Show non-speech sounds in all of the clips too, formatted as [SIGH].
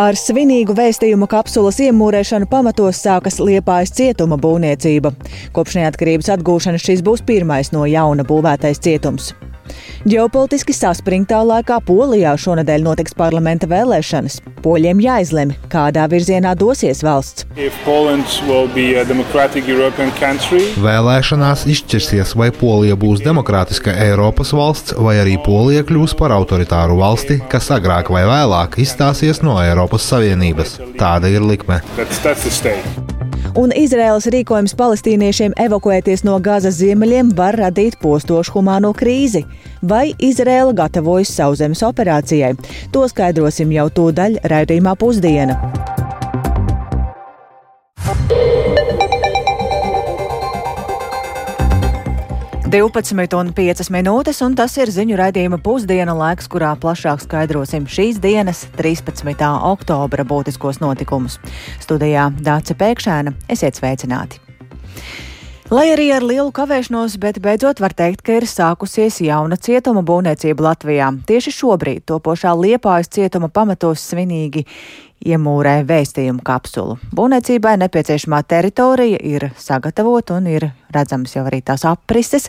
Ar svinīgu vēstījumu kapsulas iemūrēšanu pamatos sākas Liepājas cietuma būvniecība. Kopš neatkarības atgūšanas šis būs pirmais no jauna būvētais cietums. Ģeopolitiski saspringtā laikā Polijā šonadēļ notiks parlamenta vēlēšanas. Poļiem jāizlemj, kādā virzienā dosies valsts. Vēlēšanās izšķirsies, vai Polija būs demokrātiska Eiropas valsts, vai arī Polija kļūs par autoritāru valsti, kas agrāk vai vēlāk izstāsies no Eiropas Savienības. Tāda ir likme. That's, that's un Izraēlas rīkojums palestīniešiem evakuēties no Gazas ziemeļiem var radīt postošu humāno krīzi. Vai Izraēla gatavojas sauszemes operācijai? To skaidrosim jau tūdaļ raidījumā pusdiena. 12,5 minūtes, un tas ir ziņu raidījuma pusdiena laiks, kurā plašāk skaidrosim šīs dienas, 13. oktobra būtiskos notikumus. Studijā Dāca Pēkšēna, esiet sveicināti! Lai arī ar lielu kavēšanos, bet beidzot var teikt, ka ir sākusies jauna cietuma būvniecība Latvijā. Tieši šobrīd topošā Liepājas cietuma pamatos svinīgi iemūrē vēstījumu kapsulu. Būvniecībai nepieciešamā teritorija ir sagatavota un ir redzams jau arī tās aprises.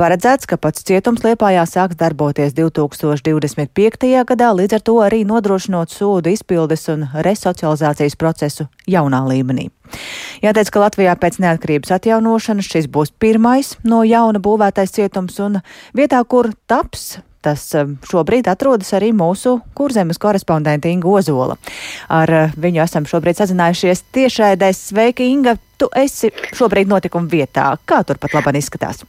Paredzēts, ka pats cietums Liepājā sāks darboties 2025. gadā, līdz ar to arī nodrošinot sūdu izpildes un resocializācijas procesu jaunā līmenī. Jāteic, ka Latvijā pēc neatkarības atjaunošanas šis būs pirmais no jauna būvētais cietums un vietā, kur taps Tas um, šobrīd atrodas arī mūsu kurzemes korespondente Inga Ozola. Ar uh, viņu esam šobrīd sazinājušies tiešraidēs. Sveika, Inga! Tu esi šobrīd notikuma vietā. Kā tur pat labāk izskatās?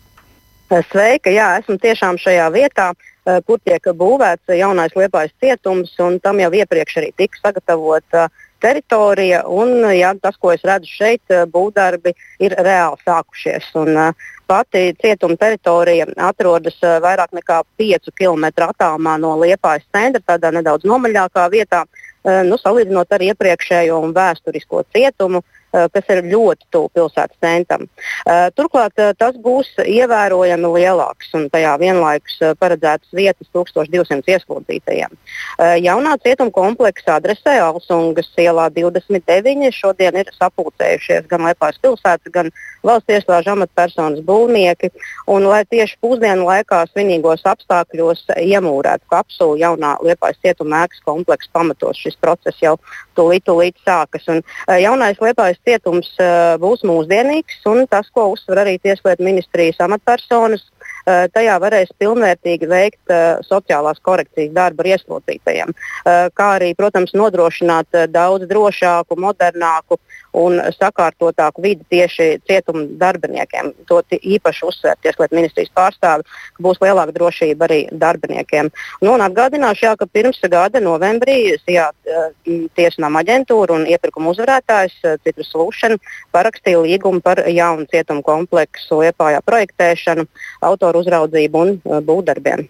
Sveika, jā, esmu tiešām šajā vietā, uh, kur tiek būvēts jaunais liepais cietums, un tam jau iepriekš arī tika sagatavota teritorija. Un, jā, tas, ko es redzu šeit, būvdarbi ir reāli sākušies. Un, Pati cietuma teritorija atrodas eh, vairāk nekā 5 km attālumā no Liepājas centra, tādā nedaudz nomaļākā vietā. Eh, nu, salīdzinot ar iepriekšējo un vēsturisko cietumu, Eh, kas ir ļoti tuvu pilsētas centram. Eh, turklāt eh, tas būs ievērojami lielāks un tajā vienlaikus paredzētas vietas 1200 ieslodzītajiem. Jaunā cietuma kompleksa adresē Alsungas ielā 29 šodien ir sapulcējušies gan Lepājas pilsēta, gan valsts iestāžu amatpersonas būvnieki. Un, lai tieši pusdienu laikā svinīgos apstākļos iemūrētu kapsulu jaunā Liepājas cietuma ēkas kompleksa pamatos, šis process jau tūlīt, tūlīt sākas. Un, jaunais Liepājas cietums uh, būs mūsdienīgs, un tas, ko uzsver arī Tieslietu ministrijas amatpersonas, uh, tajā varēs pilnvērtīgi veikt uh, sociālās korekcijas darbu ar ieslodzītajiem, kā arī, protams, nodrošināt daudz drošāku, modernāku un sakārtotāku vidi tieši cietuma darbiniekiem. To īpaši uzsver Tieslietu ministrijas pārstāvi, ka būs lielāka drošība arī darbiniekiem. Nu, atgādināšu, jā, ka pirms gada novembrī jā, tiesnām aģentūra un iepirkuma uzvarētājs Citrus Solution parakstīja līgumu par jaunu cietumu kompleksu Liepājā projektēšanu, autoru uzraudzību un būvdarbiem.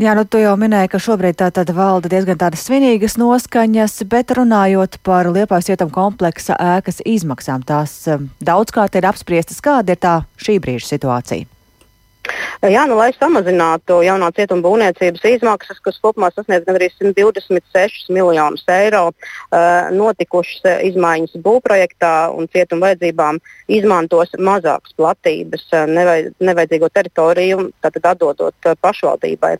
Jā, nu tu jau minēji, ka šobrīd tā tad valda diezgan tādas svinīgas noskaņas, bet runājot par Liepājas ietam kompleksa ēkas izmaksām, tās um, daudzkārt ir apspriestas, kāda ir tā šī brīža situācija. Jā, nu, lai samazinātu jaunā cietuma būvniecības izmaksas, kas kopumā sasniedz gandrīz 126 miljonus eiro, uh, notikušas izmaiņas būvprojektā un cietuma vajadzībām izmantos mazākas platības, nevajad, nevajadzīgo teritoriju, tātad atdodot pašvaldībai.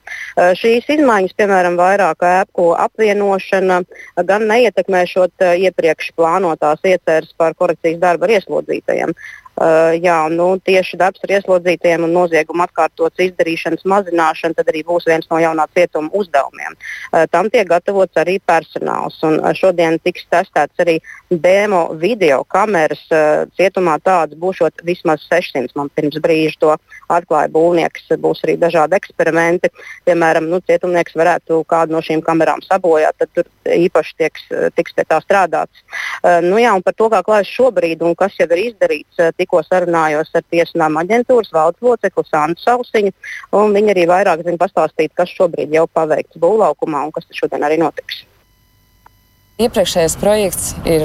Šīs izmaiņas, piemēram, vairāk ēku apvienošana, gan neietekmēšot iepriekš plānotās ieceres par korekcijas darbu ar ieslodzītajiem. Jā, nu, tieši darbs ar ieslodzītajiem un noziegumu atkārtotas izdarīšanas mazināšana arī būs viens no jaunā cietuma uzdevumiem. Uh, tam tiek gatavots arī personāls. Un, uh, šodien tiks testēts arī demo video kameras. Uh, cietumā tādas būs vismaz 600. Man pirms brīža to atklāja būvnieks. Būs arī dažādi eksperimenti. Piemēram, nu, cietumnieks varētu kādu no šīm kamerām sabojāt, tad tur īpaši tieks, tiks pie tā strādāts. Nu, jā, par to, kā klājas šobrīd un kas jau ir izdarīts, tikko sarunājos ar tiesnām aģentūras valdes locekli Santu Sausiņu. Viņa arī vairāk zina pastāstīt, kas šobrīd jau paveikts būvlaukumā un kas šodien arī notiks. Iepriekšējais projekts ir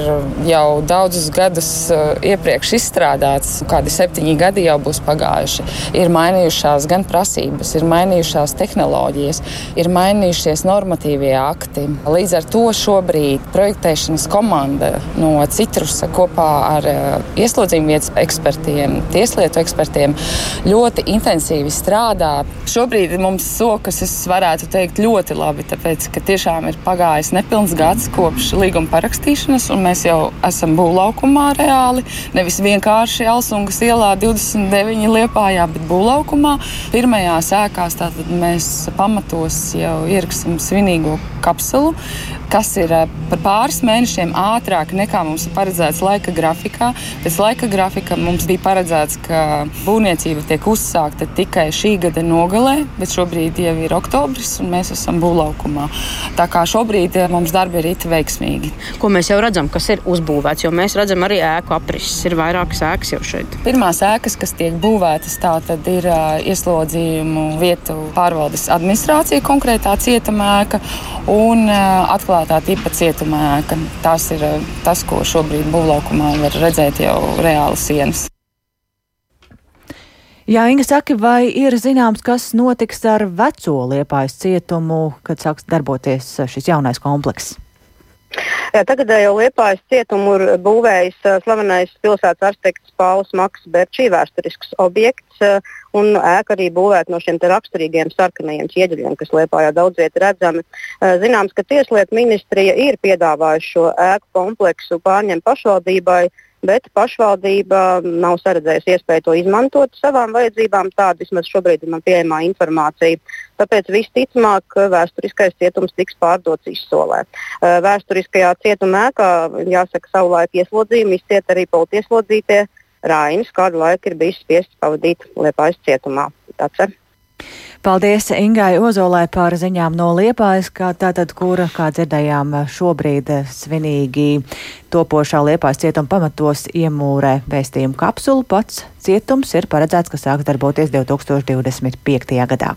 jau daudzus gadus uh, iepriekš izstrādāts, kādi septiņi gadi jau būs pagājuši. Ir mainījušās gan prasības, ir mainījušās tehnoloģijas, ir mainījušies normatīvie akti. Līdz ar to šobrīd projektēšanas komanda no Citrusa kopā ar uh, ieslodzījuma vietas ekspertiem, tieslietu ekspertiem ļoti intensīvi strādā. Šobrīd mums sokas, es varētu teikt, ļoti labi, tāpēc, ka tiešām ir pagājis nepilns gads kopš kopš līguma parakstīšanas, un mēs jau esam būvlaukumā reāli. Nevis vienkārši Alsungas ielā 29 liepājā, bet būvlaukumā. Pirmajās ēkās tātad mēs pamatos jau ieraksim svinīgo kapsulu, kas ir eh, par pāris mēnešiem ātrāk nekā mums ir paredzēts laika grafikā. Pēc laika grafika mums bija paredzēts, ka būvniecība tiek uzsākta tikai šī gada nogalē, bet šobrīd jau ir oktobris un mēs esam būvlaukumā. Tā kā šobrīd eh, mums darbi ir it veiksmīgi. Ko mēs jau redzam, kas ir uzbūvēts, jo mēs redzam arī ēku aprises. Ir vairākas ēkas jau šeit. Pirmās ēkas, kas tiek būvētas, tā tad ir uh, ieslodzījumu vietu pārvaldes administrācija, konkrētā cietumēka un uh, atklātā tipa cietumēka. Tas ir uh, tas, ko šobrīd būvlaukumā var redzēt jau reāli sienas. Jā, Inga saka, vai ir zināms, kas notiks ar veco liepājas cietumu, kad sāks darboties šis jaunais komplekss? Jā, tagad jau Liepājas cietumu ir būvējis slavenais pilsētas arhitekts Pauls Maks Berčī, vēsturisks objekts, un ēka arī būvēta no šiem raksturīgiem sarkanajiem ķieģeļiem, kas Liepājā daudz viet redzami. Zināms, ka Tieslietu ministrija ir piedāvājusi šo ēku kompleksu pārņemt pašvaldībai bet pašvaldība nav saredzējusi iespēju to izmantot savām vajadzībām. Tāda vismaz šobrīd ir man pieejamā informācija. Tāpēc visticamāk vēsturiskais cietums tiks pārdots izsolē. Vēsturiskajā cietumā ēkā, jāsaka, savulaik ieslodzījumi izciet arī politieslodzītie Rainis, kādu laiku ir bijis spiests pavadīt Liepājas cietumā. Tāds, Paldies Ingai Ozolai par ziņām no Liepājas, kā tātad, kura, kā dzirdējām, šobrīd svinīgi topošā Liepājas cietuma pamatos iemūrē vēstījumu kapsulu. Pats cietums ir paredzēts, ka sāks darboties 2025. gadā.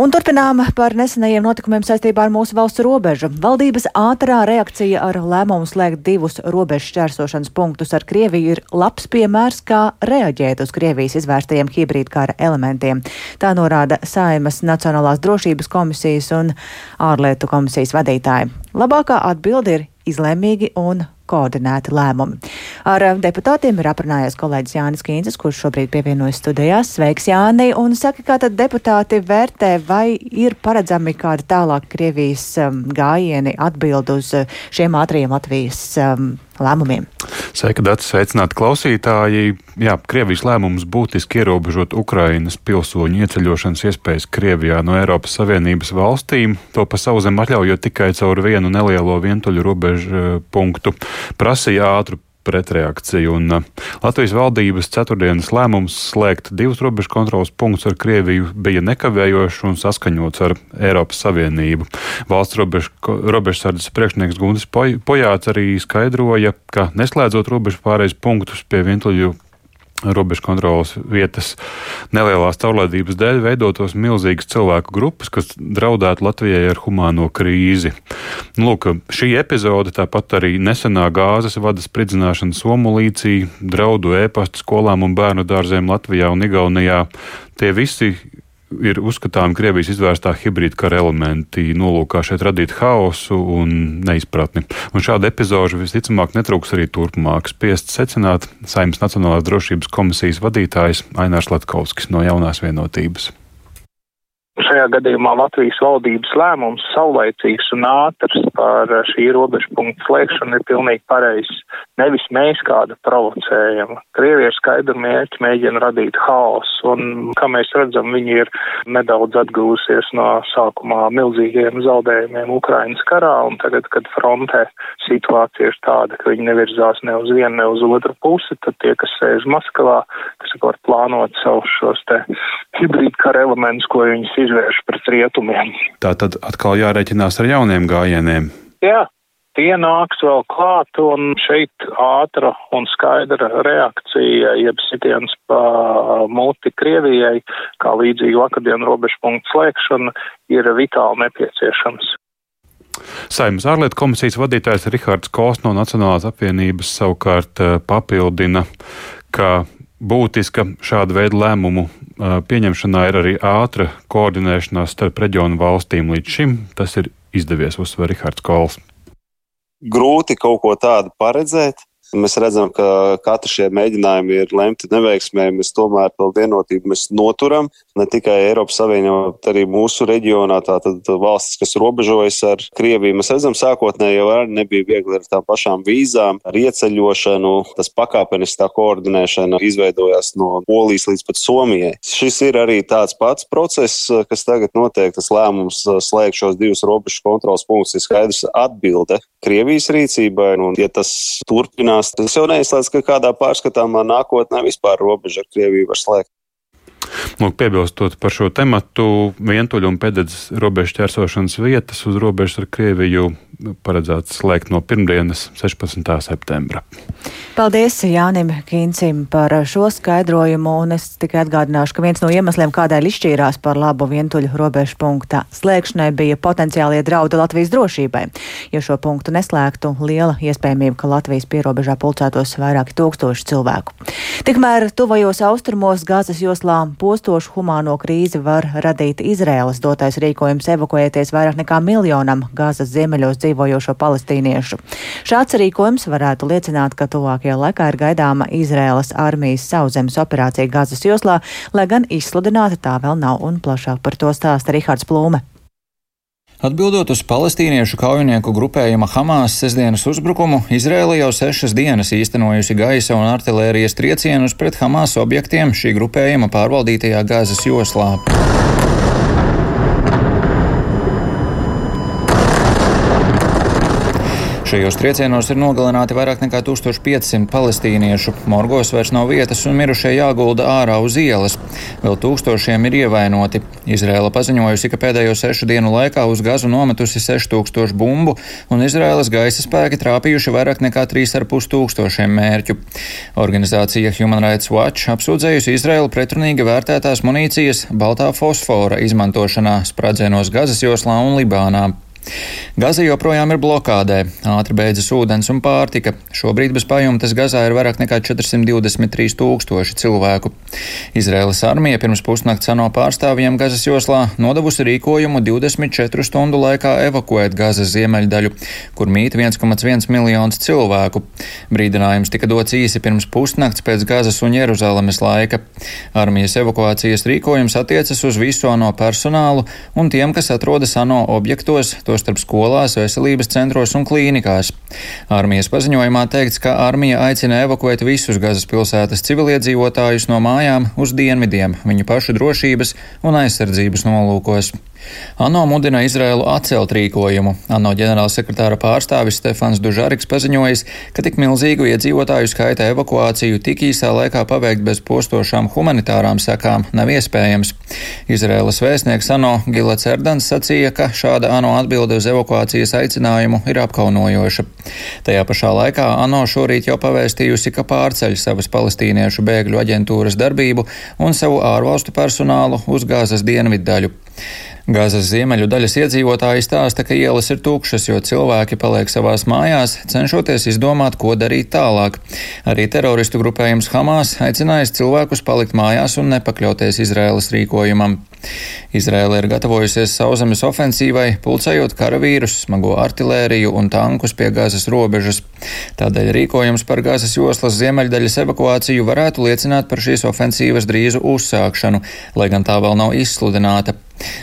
Un turpinām par nesenajiem notikumiem saistībā ar mūsu valsts robežu. Valdības ātrā reakcija ar lēmumu slēgt divus robežu šķērsošanas punktus ar Krieviju ir labs piemērs, kā reaģēt uz Krievijas izvērstajiem hibrīdkara elementiem. Tā norāda Saimas Nacionālās drošības komisijas un ārlietu komisijas vadītāji. Labākā atbilde ir izlēmīgi un koordinēti lēmumi. Ar deputātiem ir aprunājies kolēģis Jānis Kīncis, kurš šobrīd pievienojas studijās. Sveiks, Jāni! Un saka, kā tad deputāti vērtē, vai ir paredzami kādi tālāk Krievijas um, gājieni atbild uz uh, šiem ātriem Latvijas um, lēmumiem. Sveika, Dārts, sveicināti klausītāji. Jā, Krievijas lēmums būtiski ierobežot Ukrainas pilsoņu ieceļošanas iespējas Krievijā no Eiropas Savienības valstīm, to pa savu zem atļaujot tikai caur vienu nelielo vientuļu robežu eh, punktu, prasīja ātru pretreakciju. Un uh, Latvijas valdības ceturtdienas lēmums slēgt divus robežu kontrolas punktus ar Krieviju bija nekavējošs un saskaņots ar Eiropas Savienību. Valsts robežsardzes priekšnieks Guntis Pojāts arī skaidroja, ka neslēdzot robežu pārējais punktus pie vientuļu robežu kontrolas vietas nelielās caurlaidības dēļ veidotos milzīgas cilvēku grupas, kas draudētu Latvijai ar humāno krīzi. Lūk, šī epizode, tāpat arī nesenā gāzes vada spridzināšana Somulīcī, draudu ēpastu skolām un bērnu dārzēm Latvijā un Igaunijā, tie visi ir uzskatāmi Krievijas izvērstā hibrīda kara elementi, nolūkā šeit radīt haosu un neizpratni. Un šāda epizode visticamāk netrūks arī turpmāk. Spiest secināt Saimnes Nacionālās drošības komisijas vadītājs Ainārs Latkovskis no jaunās vienotības. Šajā gadījumā Latvijas valdības lēmums saulaicīgs un ātrs par šī robežu punktu slēgšanu ir pilnīgi pareizs. Nevis mēs kādu provocējam. Krievija ir skaidru mērķi mēģina radīt haosu, un, kā mēs redzam, viņi ir nedaudz atgūsies no sākumā milzīgiem zaudējumiem Ukrainas karā, un tagad, kad frontē situācija ir tāda, ka viņi nevirzās ne uz vienu, ne uz otru pusi, tad tie, kas sēž Maskavā, kas var plānot savus šos te hibrīd kara elementus, ko viņas izvērš pret rietumiem. Tā tad atkal jārēķinās ar jauniem gājieniem. Jā, tie nāks vēl klāt, un šeit ātra un skaidra reakcija, jeb sitiens pa muti Krievijai, kā līdzīgi vakardien robežu punktu slēgšana, ir vitāli nepieciešams. Saimnes ārlietu komisijas vadītājs Rihards Kos no Nacionālās apvienības savukārt eh, papildina, ka būtiska šāda veida lēmumu pieņemšanā ir arī ātra koordinēšanās starp reģionu valstīm. Līdz šim tas ir izdevies, uzsver Rihards Kols. Grūti kaut ko tādu paredzēt, Mēs redzam, ka katra šie mēģinājumi ir lemti neveiksmēji. Mēs tomēr to vienotību mēs noturam. Ne tikai Eiropas Savienībā, bet arī mūsu reģionā, tātad valstis, kas robežojas ar Krieviju. Mēs redzam, sākotnēji jau arī nebija viegli ar tām pašām vīzām, ar ieceļošanu. Tas pakāpeniskā koordinēšana izveidojās no Polijas līdz pat Somijai. Šis ir arī tāds pats process, kas tagad notiek. Tas lēmums slēgt šos divus robežu kontrols punktus ir skaidrs atbilde Krievijas rīcībai. Un, ja tas turpinās, turpinās. Tas jau neizslēdz, ka kādā pārskatāmā nākotnē vispār robeža ar Krieviju var slēgt. Lūk, piebilstot par šo tematu, vientuļu un pēdējais robežu ķersošanas vietas uz robežas ar Krieviju paredzēts slēgt no pirmdienas, 16. septembra. Paldies Jānim Kīncim par šo skaidrojumu, un es tikai atgādināšu, ka viens no iemesliem, kādēļ izšķīrās par labu vientuļu robežu punkta slēgšanai, bija potenciālie draudi Latvijas drošībai. Ja šo punktu neslēgtu, liela iespējamība, ka Latvijas pierobežā pulcētos vairāki tūkstoši cilvēku. Tikmēr tuvajos austrumos Gāzes joslā postošu humāno krīzi var radīt Izraēlas dotais rīkojums evakuēties vairāk nekā miljonam Gāzes ziemeļos dzīvojošo palestīniešu. Šāds rīkojums varētu liecināt, ka tuvākajā laikā ir gaidāma Izraēlas armijas sauszemes operācija Gazas joslā, lai gan izsludināta tā vēl nav un plašāk par to stāsta Rihards Plūme. Atbildot uz palestīniešu kaujinieku grupējuma Hamas sestdienas uzbrukumu, Izraela jau sešas dienas īstenojusi gaisa un artilērijas triecienus pret Hamas objektiem šī grupējuma pārvaldītajā Gāzes joslā. Šajos triecienos ir nogalināti vairāk nekā 1500 palestīniešu. Morgos vairs nav vietas un mirušie jāgulda ārā uz ielas. Vēl tūkstošiem ir ievainoti. Izraela paziņojusi, ka pēdējo sešu dienu laikā uz gazu nometusi 6000 bumbu, un Izraēlas gaisa spēki trāpījuši vairāk nekā 3,5 tūkstošiem mērķu. Organizācija Human Rights Watch apsūdzējusi Izraelu pretrunīgi vērtētās munīcijas baltā fosfora izmantošanā spradzienos Gazas joslā un Libānā. Gaza joprojām ir blokādē, ātri beidzas ūdens un pārtika. Šobrīd bez pajumtes Gazā ir vairāk nekā 423 tūkstoši cilvēku. Izraēlas armija pirms pusnakts ANO pārstāvjiem Gazas joslā nodevusi rīkojumu 24 stundu laikā evakuēt Gazas ziemeļdaļu, kur mīt 1,1 miljonus cilvēku. Brīdinājums tika dots īsi pirms pusnakts pēc Gazas un Jeruzalemes laika. Armijas evakuācijas rīkojums attiecas uz visu ANO personālu un tiem, kas atrodas ANO objektos, tostarp skolās, veselības centros un klīnikās. Armijas paziņojumā teikts, ka armija aicina evakuēt visus Gazas pilsētas civiliedzīvotājus no mājām uz dienvidiem viņu pašu drošības un aizsardzības nolūkos. ANO mudina Izraēlu atcelt rīkojumu. ANO ģenerālsekretāra pārstāvis Stefans Dužariks paziņojis, ka tik milzīgu iedzīvotāju skaita evakuāciju tik īsā laikā paveikt bez postošām humanitārām sekām nav iespējams. Izraēlas vēstnieks ANO Gilets Erdans sacīja, ka šāda ANO atbilde uz evakuācijas aicinājumu ir apkaunojoša. Tajā pašā laikā ANO šorīt jau pavēstījusi, ka pārceļ savas palestīniešu bēgļu aģentūras darbību un savu ārvalstu personālu uz Gāzes dienvidu daļu. Gazas ziemeļu daļas iedzīvotāji stāsta, ka ielas ir tukšas, jo cilvēki paliek savās mājās, cenšoties izdomāt, ko darīt tālāk. Arī teroristu grupējums Hamas aicinājis cilvēkus palikt mājās un nepakļauties Izraēlas rīkojumam. Izraela ir gatavojusies sauszemes ofensīvai, pulcējot karavīrus, smago artilēriju un tankus pie Gāzes robežas. Tādēļ rīkojums par Gāzes joslas ziemeļdaļas evakuāciju varētu liecināt par šīs ofensīvas drīzu uzsākšanu, lai gan tā vēl nav izsludināta.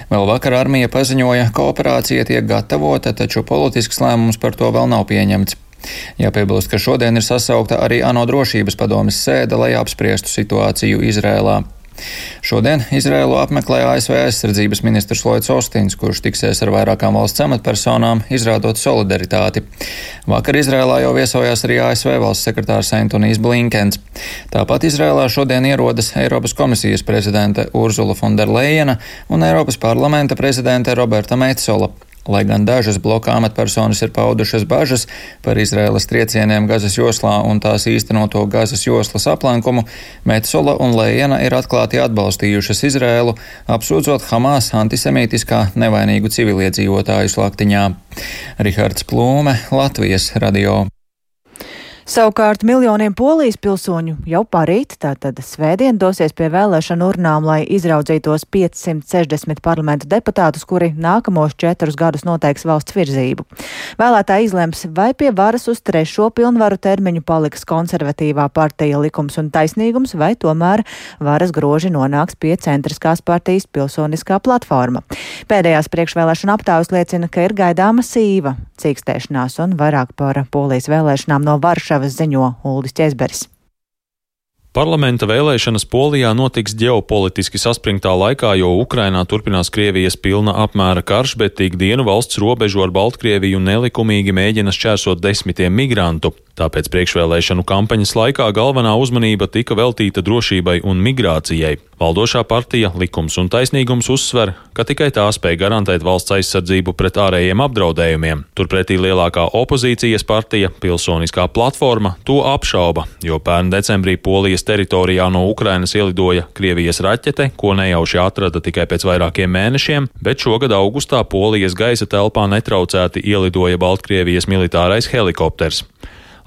Vēl vakar armija paziņoja, ka operācija tiek gatavota, taču politisks lēmums par to vēl nav pieņemts. Jāpiebilst, ka šodien ir sasaukta arī ANO drošības padomes sēde, lai apspriestu situāciju Izrēlā. Šodien Izrēlu apmeklē ASV aizsardzības ministrs Lloyds Ostins, kurš tiksies ar vairākām valsts amatpersonām, izrādot solidaritāti. Vakar Izrēlā jau viesojās arī ASV valsts sekretārs Antonijs Blinkens. Tāpat Izrēlā šodien ierodas Eiropas komisijas prezidente Urzula Fonderleina un Eiropas parlamenta prezidente Roberta Metzola. Lai gan dažas bloka amatpersonas ir paudušas bažas par Izraēlas triecieniem Gazas joslā un tās īstenoto Gazas joslas aplenkumu, Metsola un Lējana ir atklāti atbalstījušas Izraēlu, apsūdzot Hamas antisemītiskā nevainīgu civiliedzīvotāju slaktiņā. Rihards Plūme, Latvijas radio. Savukārt miljoniem polijas pilsoņu jau parīt, tātad svētdien, dosies pie vēlēšanu urnām, lai izraudzītos 560 parlamentu deputātus, kuri nākamos četrus gadus noteiks valsts virzību. Vēlētāji izlems, vai pie varas uz trešo pilnvaru termiņu paliks konservatīvā partija likums un taisnīgums, vai tomēr varas groži nonāks pie centriskās partijas pilsoniskā platforma. Pēdējās priekšvēlēšana aptaujas liecina, ka ir gaidāma sīva cīkstēšanās un vairāk par polijas vēlēšanām no Varšavas Varšavas ziņo Uldis Česberis. Parlamenta vēlēšanas Polijā notiks ģeopolitiski saspringtā laikā, jo Ukrainā turpinās Krievijas pilna apmēra karš, bet ikdienu valsts robežu ar Baltkrieviju nelikumīgi mēģina šķērsot desmitiem migrantu. Tāpēc priekšvēlēšanu kampaņas laikā galvenā uzmanība tika veltīta drošībai un migrācijai. Valdošā partija Likums un taisnīgums uzsver, ka tikai tā spēj garantēt valsts aizsardzību pret ārējiem apdraudējumiem. Turpretī lielākā opozīcijas partija, Pilsoniskā platforma, to apšauba, jo pērn decembrī Polijas teritorijā no Ukrainas ielidoja Krievijas raķete, ko nejauši atrada tikai pēc vairākiem mēnešiem, bet šogad augustā Polijas gaisa telpā netraucēti ielidoja Baltkrievijas militārais helikopters.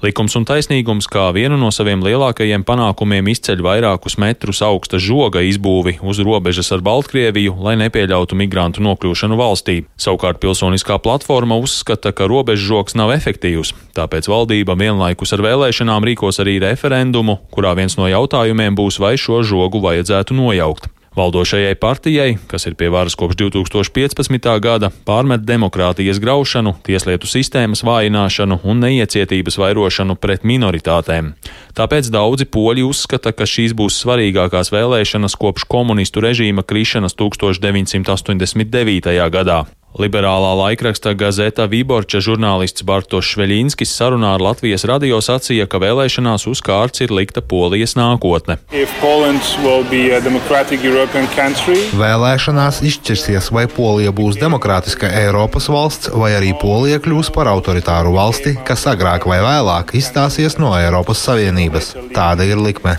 Likums un taisnīgums kā vienu no saviem lielākajiem panākumiem izceļ vairākus metrus augsta žoga izbūvi uz robežas ar Baltkrieviju, lai nepieļautu migrantu nokļūšanu valstī. Savukārt pilsoniskā platforma uzskata, ka robežžoks nav efektīvs, tāpēc valdība vienlaikus ar vēlēšanām rīkos arī referendumu, kurā viens no jautājumiem būs, vai šo žogu vajadzētu nojaukt. Valdošajai partijai, kas ir pie varas kopš 2015. gada, pārmet demokrātijas graušanu, tieslietu sistēmas vājināšanu un neiecietības vairošanu pret minoritātēm. Tāpēc daudzi poļi uzskata, ka šīs būs svarīgākās vēlēšanas kopš komunistu režīma krišanas 1989. gadā. Liberālā laikraksta Gazeta Viborča žurnālists Bartoš Šveļinskis sarunā ar Latvijas radio sacīja, ka vēlēšanās uz kārts ir likta Polijas nākotne. Vēlēšanās izšķirsies, vai Polija būs demokrātiska Eiropas valsts, vai arī Polija kļūs par autoritāru valsti, kas agrāk vai vēlāk izstāsies no Eiropas Savienības. Tāda ir likme.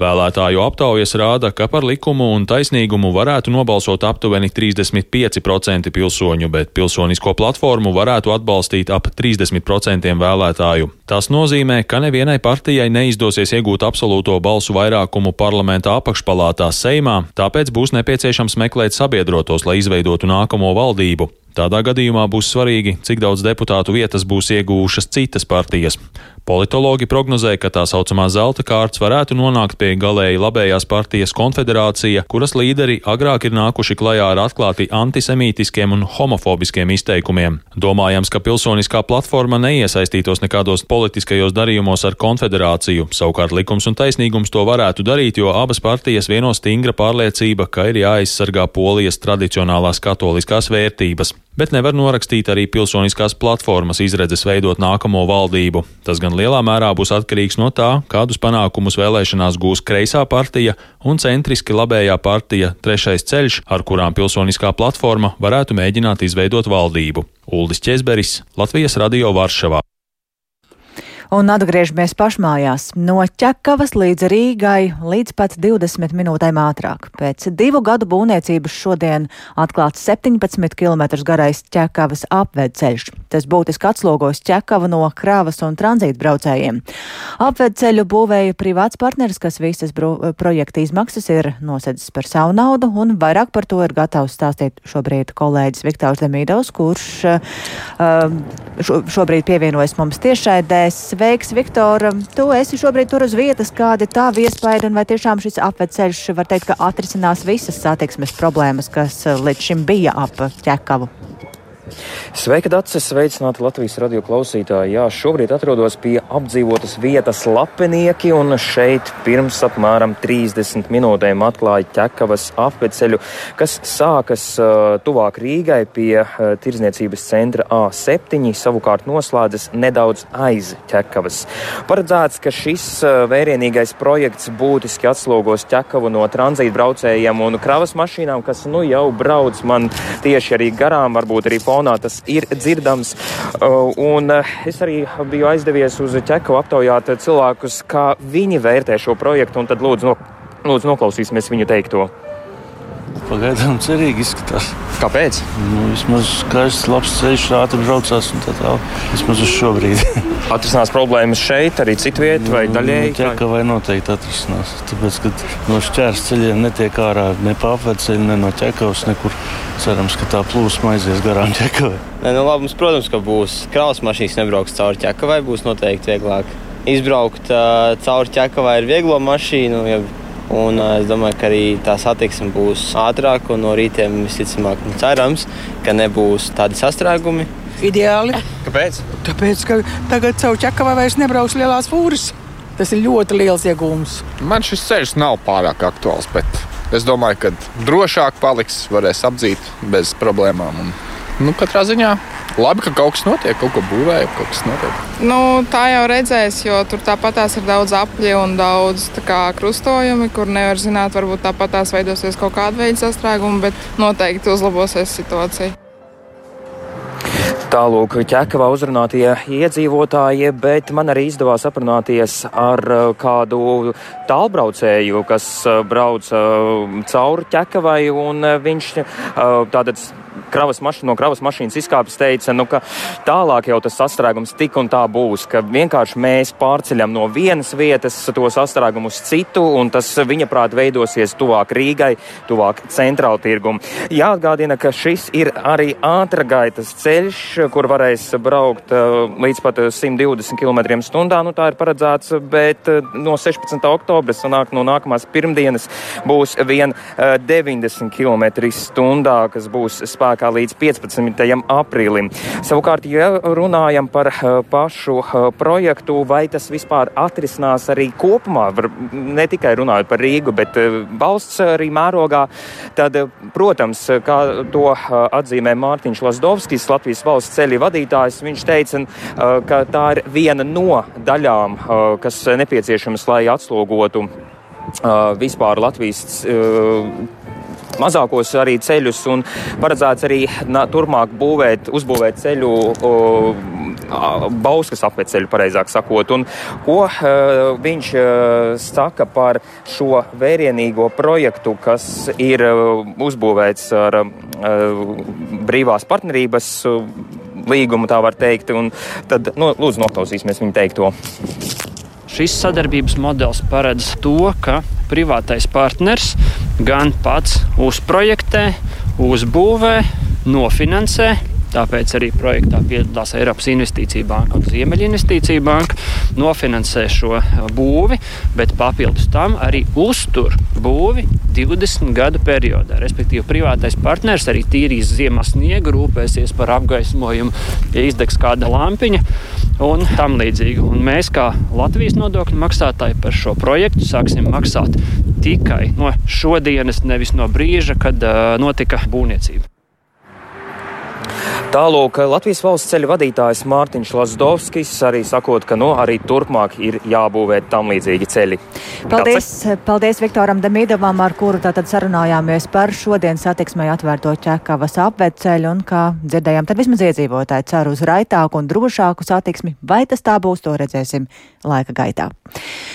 Vēlētāju aptaujas rāda, ka par likumu un taisnīgumu varētu nobalsot aptuveni 35% 10% pilsoņu, bet pilsonisko platformu varētu atbalstīt ap 30% vēlētāju. Tas nozīmē, ka nevienai partijai neizdosies iegūt absolūto balsu vairākumu parlamentā apakšpalātā Seimā, tāpēc būs nepieciešams meklēt sabiedrotos, lai izveidotu nākamo valdību. Tādā gadījumā būs svarīgi, cik daudz deputātu vietas būs iegūšas citas partijas. Politologi prognozē, ka tā saucamā zelta kārts varētu nonākt pie galēji labējās partijas konfederācija, kuras līderi agrāk ir nākuši klajā ar atklāti antisemītiskiem un homofobiskiem izteikumiem. Domājams, ka pilsoniskā platforma neiesaistītos nekādos politiskajos darījumos ar konfederāciju, savukārt likums un taisnīgums to varētu darīt, jo abas partijas vieno stingra pārliecība, ka ir jāaizsargā polijas tradicionālās katoliskās vērtības bet nevar norakstīt arī pilsoniskās platformas izredzes veidot nākamo valdību. Tas gan lielā mērā būs atkarīgs no tā, kādus panākumus vēlēšanās gūs kreisā partija un centriski labējā partija Trešais ceļš, ar kurām pilsoniskā platforma varētu mēģināt izveidot valdību. Uldis Česberis, Latvijas radio Varšavā. Un atgriežamies pašmājās. No ķekavas līdz Rīgai līdz pat 20 minūtēm ātrāk. Pēc divu gadu būvniecības šodien atklāts 17 km garais ķekavas apvedceļš. Tas būtiski atslogos ķekavu no kravas un tranzīta braucējiem. Apvedceļu būvēja privāts partneris, kas visas projekta izmaksas ir nosedzis par savu naudu, un vairāk par to ir gatavs stāstīt šobrīd kolēģis Viktors Demīdovs, kurš uh, šo, šobrīd pievienojas mums tiešraidēs. Sveiks, Viktor! Tu esi šobrīd tur uz vietas, kāda ir tā iespēja, un vai tiešām šis apveceļš var teikt, ka atrisinās visas satiksmes problēmas, kas eh, līdz šim bija ap ķekavu? Sveika, Dārcis! Sveicināti Latvijas radio klausītāji! Jā, šobrīd atrodos pie apdzīvotas vietas Lapenieki, un šeit pirms apmēram 30 minūtēm atklāja ķekavas apveceļu, kas sākas uh, tuvāk Rīgai pie uh, tirzniecības centra A7, savukārt noslēdzas nedaudz aiz ķekavas. Paredzēts, ka šis uh, vērienīgais projekts būtiski atslogos ķekavu no tranzīta braucējiem un kravas mašīnām, kas nu jau brauc man tieši arī garām, varbūt arī fonā tas ir dzirdams. Uh, un uh, es arī biju aizdevies uz ķeku aptaujāt cilvēkus, kā viņi vērtē šo projektu, un tad lūdzu, no, lūdzu noklausīsimies viņu teikto. Pagaidām cerīgi izskatās. Kāpēc? Nu, vismaz skaists, labs ceļš, ātri braucās un tā tālāk. Vismaz uz šo brīdi. [LAUGHS] atrisinās problēmas šeit, arī citu vietu vai daļēji? Jā, ka vai noteikti atrisinās. Tāpēc, ka no šķērs ceļiem netiek ārā ne pa apveceļu, ne no ķekavas nekur. Cerams, ka tā plūsma aizies garām ķekavai. Nē, nu labi, mums, protams, ka būs kravas mašīnas nebrauks cauri ķekavai, būs noteikti vieglāk. Izbraukt uh, cauri ķekavai ar vieglo mašīnu. Ja Un es domāju, ka arī tā satiksme būs ātrāka un no rītiem visticamāk cerams, ka nebūs tādi sastrēgumi. Ideāli. Kāpēc? Tāpēc, ka tagad caur ķekavai vairs nebrauks lielās fūras. Tas ir ļoti liels iegūms. Man šis ceļš nav pārāk aktuāls, bet es domāju, ka drošāk paliks, varēs apdzīt bez problēmām. Un, nu, katrā ziņā labi, ka kaut kas notiek, kaut ko būvēja, kaut kas notiek. Nu, tā jau redzēs, jo tur tāpatās ir daudz apļi un daudz kā, krustojumi, kur nevar zināt, varbūt tāpatās veidosies kaut kāda veida sastrēgumi, bet noteikti uzlabosies situācija. Tālūk, ķekavā uzrunātie iedzīvotāji, bet man arī izdevās aprunāties ar uh, kādu tālbraucēju, kas uh, brauc uh, cauri ķekavai, un viņš tātad kravas mašīna, no kravas mašīnas izkāpis, teica, nu, ka tālāk jau tas sastrēgums tik un tā būs, ka vienkārši mēs pārceļam no vienas vietas to sastrēgumu uz citu, un tas viņa prāt veidosies tuvāk Rīgai, tuvāk centrāla tirgumu. Jāatgādina, ka šis ir arī ātrgaitas ceļš, kur varēs braukt uh, līdz pat 120 km/h. Nu, tā ir paredzēts, bet uh, no 16. oktobra sanāk no nākamās pirmdienas būs vien uh, 90 km/h, kas būs spēkā spēkā līdz 15. aprīlim. Savukārt, ja runājam par uh, pašu uh, projektu, vai tas vispār atrisinās arī kopumā, var, ne tikai runājot par Rīgu, bet uh, valsts arī mērogā, tad, protams, kā to atzīmē Mārtiņš Lasdovskis, Latvijas valsts ceļu vadītājs, viņš teica, ka tā ir viena no daļām, kas nepieciešamas, lai atslogotu vispār Latvijas mazākos arī ceļus un paredzēts arī nā, turpmāk būvēt, uzbūvēt ceļu. O, Bauskas apveceļu, pareizāk sakot, un ko uh, viņš uh, saka par šo vērienīgo projektu, kas ir uh, uzbūvēts ar uh, brīvās partnerības uh, līgumu, tā var teikt, un tad, nu, lūdzu, noklausīsimies viņu teikto. Šis sadarbības modelis paredz to, ka privātais partners gan pats uzprojektē, uzbūvē, nofinansē Tāpēc arī projektā piedalās Eiropas Investīcija Banka un Ziemeļinvestīcija Banka. Nofinansē šo būvi, bet papildus tam arī uztur būvi 20 gadu periodā. Respektīvi, privātais partners arī tīrīs ziemas sniegu, rūpēsies par apgaismojumu, ja izdegs kāda lampiņa un tam līdzīgi. Un mēs, kā Latvijas nodokļu maksātāji, par šo projektu sāksim maksāt tikai no šodienas, nevis no brīža, kad uh, notika būvniecība. Tālūk, Latvijas valsts ceļu vadītājs Mārtiņš Lasdovskis arī sakot, ka no nu, arī turpmāk ir jābūvē tam līdzīgi ceļi. Paldies, Tāds... paldies Viktoram Demīdovam, ar kuru tātad sarunājāmies par šodien satiksmai atvērto ķekavas apvedceļu un, kā dzirdējām, tad vismaz iedzīvotāji cer uz raitāku un drošāku satiksmi. Vai tas tā būs, to redzēsim laika gaitā.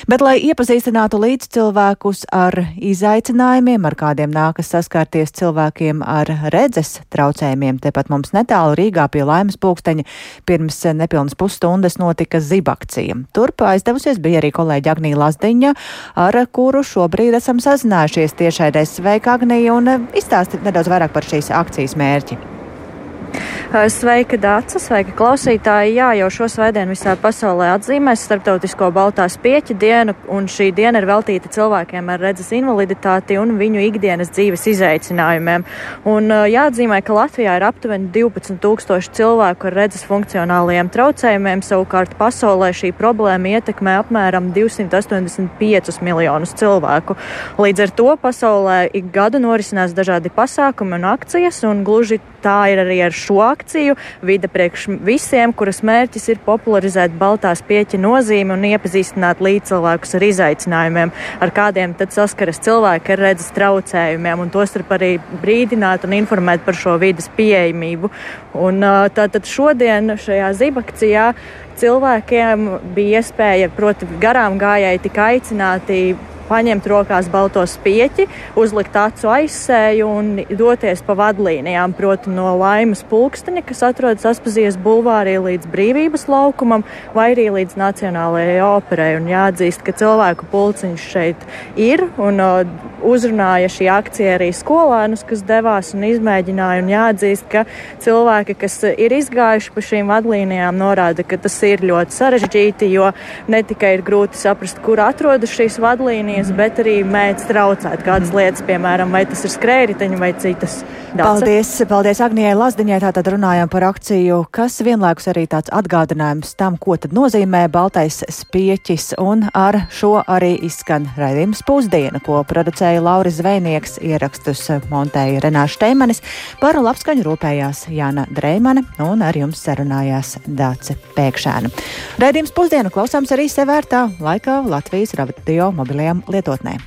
Bet, lai iepazīstinātu līdz cilvēkus ar izaicinājumiem, ar kādiem nākas saskarties cilvēkiem ar redzes traucējumiem, tepat mums netālu Rīgā pie laimes pulksteņa pirms nepilnas pusstundas notika zibakcija. Turp aizdevusies bija arī kolēģi Agnija Lazdiņa, ar kuru šobrīd esam sazinājušies tiešai desveika Agnija un izstāsti nedaudz vairāk par šīs akcijas mērķi. Sveika, Dāca, sveika klausītāji. Jā, jau šo svētdienu visā pasaulē atzīmēs Startautisko Baltās pieķa dienu, un šī diena ir veltīta cilvēkiem ar redzes invaliditāti un viņu ikdienas dzīves izaicinājumiem. Un jāatzīmē, ka Latvijā ir aptuveni 12 tūkstoši cilvēku ar redzes funkcionālajiem traucējumiem, savukārt pasaulē šī problēma ietekmē apmēram 285 miljonus cilvēku. Līdz ar to pasaulē ik gadu norisinās dažādi pasākumi un akcijas, un gluži tā ir arī ar šo akciju Vide priekš visiem, kuras mērķis ir popularizēt Baltās pieķa nozīmi un iepazīstināt līdzcilvēkus ar izaicinājumiem, ar kādiem tad saskaras cilvēki ar redzes traucējumiem, un tostarp arī brīdināt un informēt par šo vidas pieejamību. Un, tātad šodien šajā zibakcijā cilvēkiem bija iespēja, proti, garām gājēji tika aicināti paņemt rokās balto spieķi, uzlikt acu aizsēju un doties pa vadlīnijām, proti no laimas pulksteņa, kas atrodas Aspazijas bulvārī līdz brīvības laukumam, vai arī līdz Nacionālajai operai. Un jāatzīst, ka cilvēku pulciņš šeit ir un uh, uzrunāja šī akcija arī skolēnus, kas devās un izmēģināja. Un jāatzīst, ka cilvēki, kas ir izgājuši pa šīm vadlīnijām, norāda, ka tas ir ļoti sarežģīti, jo ne tikai ir grūti saprast, kur atrodas šīs vadlīnijas, līnijas, bet arī mēdz traucēt kādas lietas, piemēram, vai tas ir skrējriteņi vai citas. Daca. Paldies, paldies Agnijai Lazdiņai. Tātad runājām par akciju, kas vienlaikus arī tāds atgādinājums tam, ko tad nozīmē baltais spieķis. Un ar šo arī izskan raidījums pusdiena, ko producēja Lauris Zvejnieks, ierakstus montēja Renāša Teimanis, par labskaņu rūpējās Jāna Dreimane un ar jums sarunājās Dāce Pēkšēna. Raidījums pusdiena klausāms arī sevērtā laikā Latvijas radio mobilajām lietotnēm.